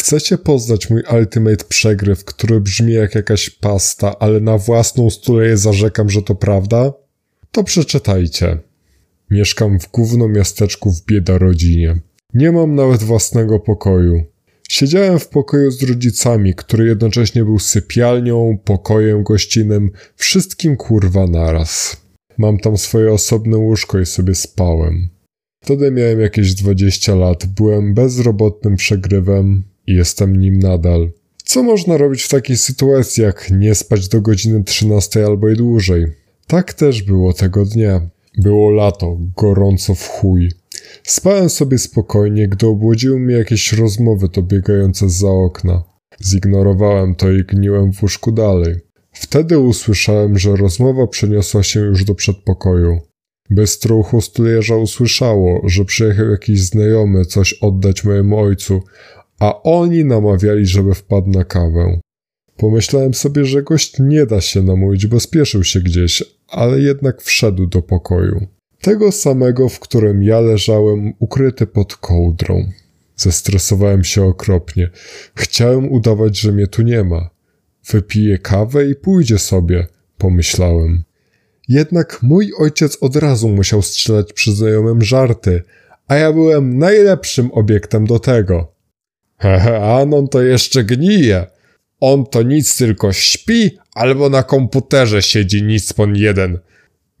Chcecie poznać mój ultimate przegryw, który brzmi jak jakaś pasta, ale na własną stuleję zarzekam, że to prawda? To przeczytajcie. Mieszkam w głównym miasteczku w bieda rodzinie. Nie mam nawet własnego pokoju. Siedziałem w pokoju z rodzicami, który jednocześnie był sypialnią, pokojem gościnnym, wszystkim kurwa naraz. Mam tam swoje osobne łóżko i sobie spałem. Wtedy miałem jakieś 20 lat, byłem bezrobotnym przegrywem i jestem nim nadal. Co można robić w takiej sytuacji, jak nie spać do godziny 13 albo i dłużej? Tak też było tego dnia. Było lato, gorąco w chuj. Spałem sobie spokojnie, gdy obłodziły mnie jakieś rozmowy dobiegające za okna. Zignorowałem to i gniłem w łóżku dalej. Wtedy usłyszałem, że rozmowa przeniosła się już do przedpokoju. Bystro ucho usłyszało, że przyjechał jakiś znajomy coś oddać mojemu ojcu, a oni namawiali, żeby wpadł na kawę. Pomyślałem sobie, że gość nie da się namówić, bo spieszył się gdzieś, ale jednak wszedł do pokoju. Tego samego, w którym ja leżałem ukryty pod kołdrą. Zestresowałem się okropnie. Chciałem udawać, że mnie tu nie ma. Wypije kawę i pójdzie sobie, pomyślałem. Jednak mój ojciec od razu musiał strzelać przy znajomym żarty, a ja byłem najlepszym obiektem do tego. Hehe, Anon to jeszcze gnije. On to nic tylko śpi, albo na komputerze siedzi nic pon jeden.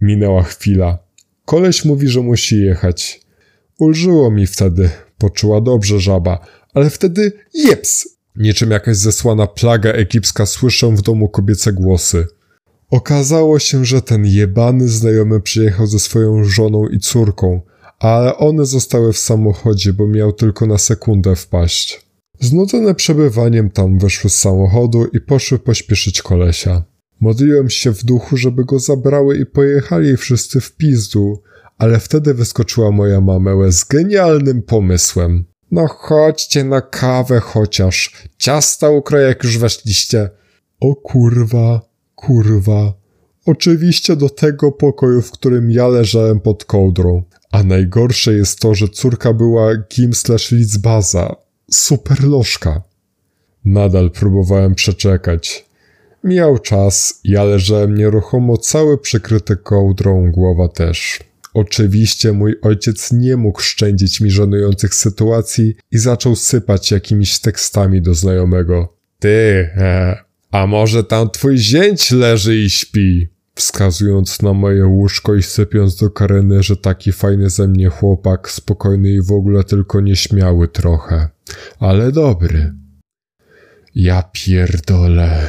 Minęła chwila. Koleś mówi, że musi jechać. Ulżyło mi wtedy. Poczuła dobrze żaba, ale wtedy jeps! Niczym jakaś zesłana plaga egipska słyszę w domu kobiece głosy. Okazało się, że ten jebany znajomy przyjechał ze swoją żoną i córką, ale one zostały w samochodzie, bo miał tylko na sekundę wpaść. Znudzone przebywaniem tam weszły z samochodu i poszły pośpieszyć kolesia. Modliłem się w duchu, żeby go zabrały i pojechali wszyscy w pizdu, ale wtedy wyskoczyła moja mama z genialnym pomysłem. No chodźcie na kawę chociaż. Ciasta ukroję jak już weszliście. O kurwa, kurwa. Oczywiście do tego pokoju, w którym ja leżałem pod kołdrą. A najgorsze jest to, że córka była Kim slash Litzbaza. Super lożka. Nadal próbowałem przeczekać. Mijał czas, ja leżałem nieruchomo, cały przykryty kołdrą, głowa też. Oczywiście mój ojciec nie mógł szczędzić mi żenujących sytuacji i zaczął sypać jakimiś tekstami do znajomego. Ty, e, a może tam twój zięć leży i śpi? Wskazując na moje łóżko i sypiąc do Karyny, że taki fajny ze mnie chłopak, spokojny i w ogóle tylko nieśmiały trochę. Ale dobry. Ja pierdolę.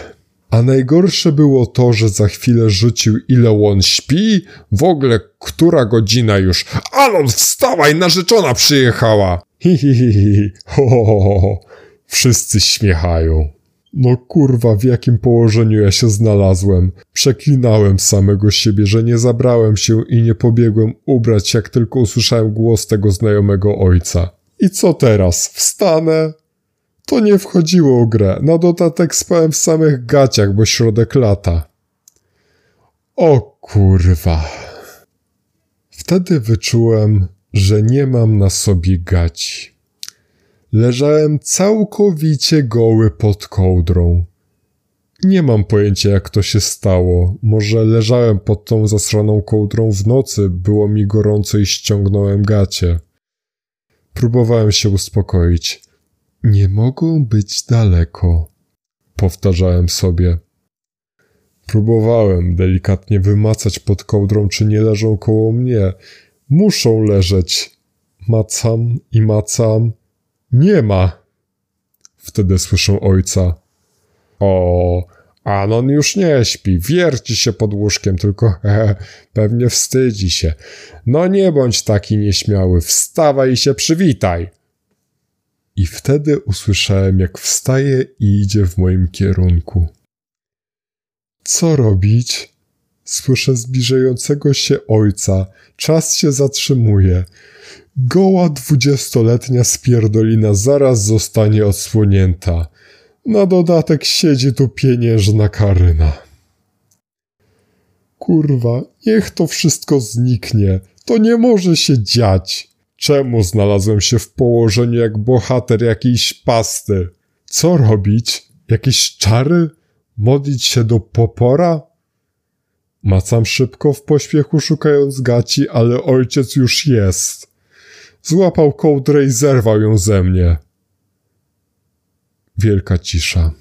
A najgorsze było to, że za chwilę rzucił ile on śpi, w ogóle która godzina już. Alon, wstawaj, narzeczona przyjechała! Hi, hi, hi. Ho, ho, ho, ho. Wszyscy śmiechają. No kurwa, w jakim położeniu ja się znalazłem. Przeklinałem samego siebie, że nie zabrałem się i nie pobiegłem ubrać, jak tylko usłyszałem głos tego znajomego ojca. I co teraz? Wstanę? To nie wchodziło w grę. Na dodatek spałem w samych gaciach, bo środek lata. O kurwa. Wtedy wyczułem, że nie mam na sobie gaci. Leżałem całkowicie goły pod kołdrą. Nie mam pojęcia, jak to się stało. Może leżałem pod tą zasraną kołdrą w nocy, było mi gorąco i ściągnąłem gacie. Próbowałem się uspokoić. Nie mogą być daleko, powtarzałem sobie. Próbowałem delikatnie wymacać pod kołdrą, czy nie leżą koło mnie. Muszą leżeć. Macam i macam. Nie ma. Wtedy słyszę ojca. O, Anon już nie śpi, wierci się pod łóżkiem, tylko he, pewnie wstydzi się. No nie bądź taki nieśmiały, wstawaj i się przywitaj. I wtedy usłyszałem, jak wstaje i idzie w moim kierunku. Co robić? Słyszę zbliżającego się ojca. Czas się zatrzymuje. Goła dwudziestoletnia spierdolina zaraz zostanie odsłonięta. Na dodatek siedzi tu pieniężna Karyna. Kurwa, niech to wszystko zniknie. To nie może się dziać. Czemu znalazłem się w położeniu jak bohater jakiejś pasty? Co robić? Jakieś czary? Modlić się do popora? Macam szybko w pośpiechu szukając gaci, ale ojciec już jest. Złapał kołdrę i zerwał ją ze mnie. Wielka cisza.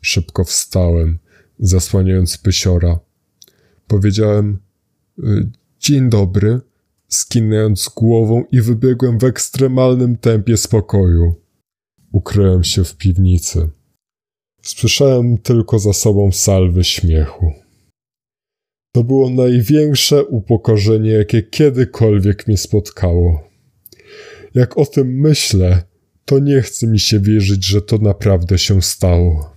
Szybko wstałem, zasłaniając pysiora. Powiedziałem y, dzień dobry, skinając głową i wybiegłem w ekstremalnym tempie spokoju. Ukryłem się w piwnicy. Słyszałem tylko za sobą salwy śmiechu. To było największe upokorzenie, jakie kiedykolwiek mnie spotkało. Jak o tym myślę, to nie chce mi się wierzyć, że to naprawdę się stało.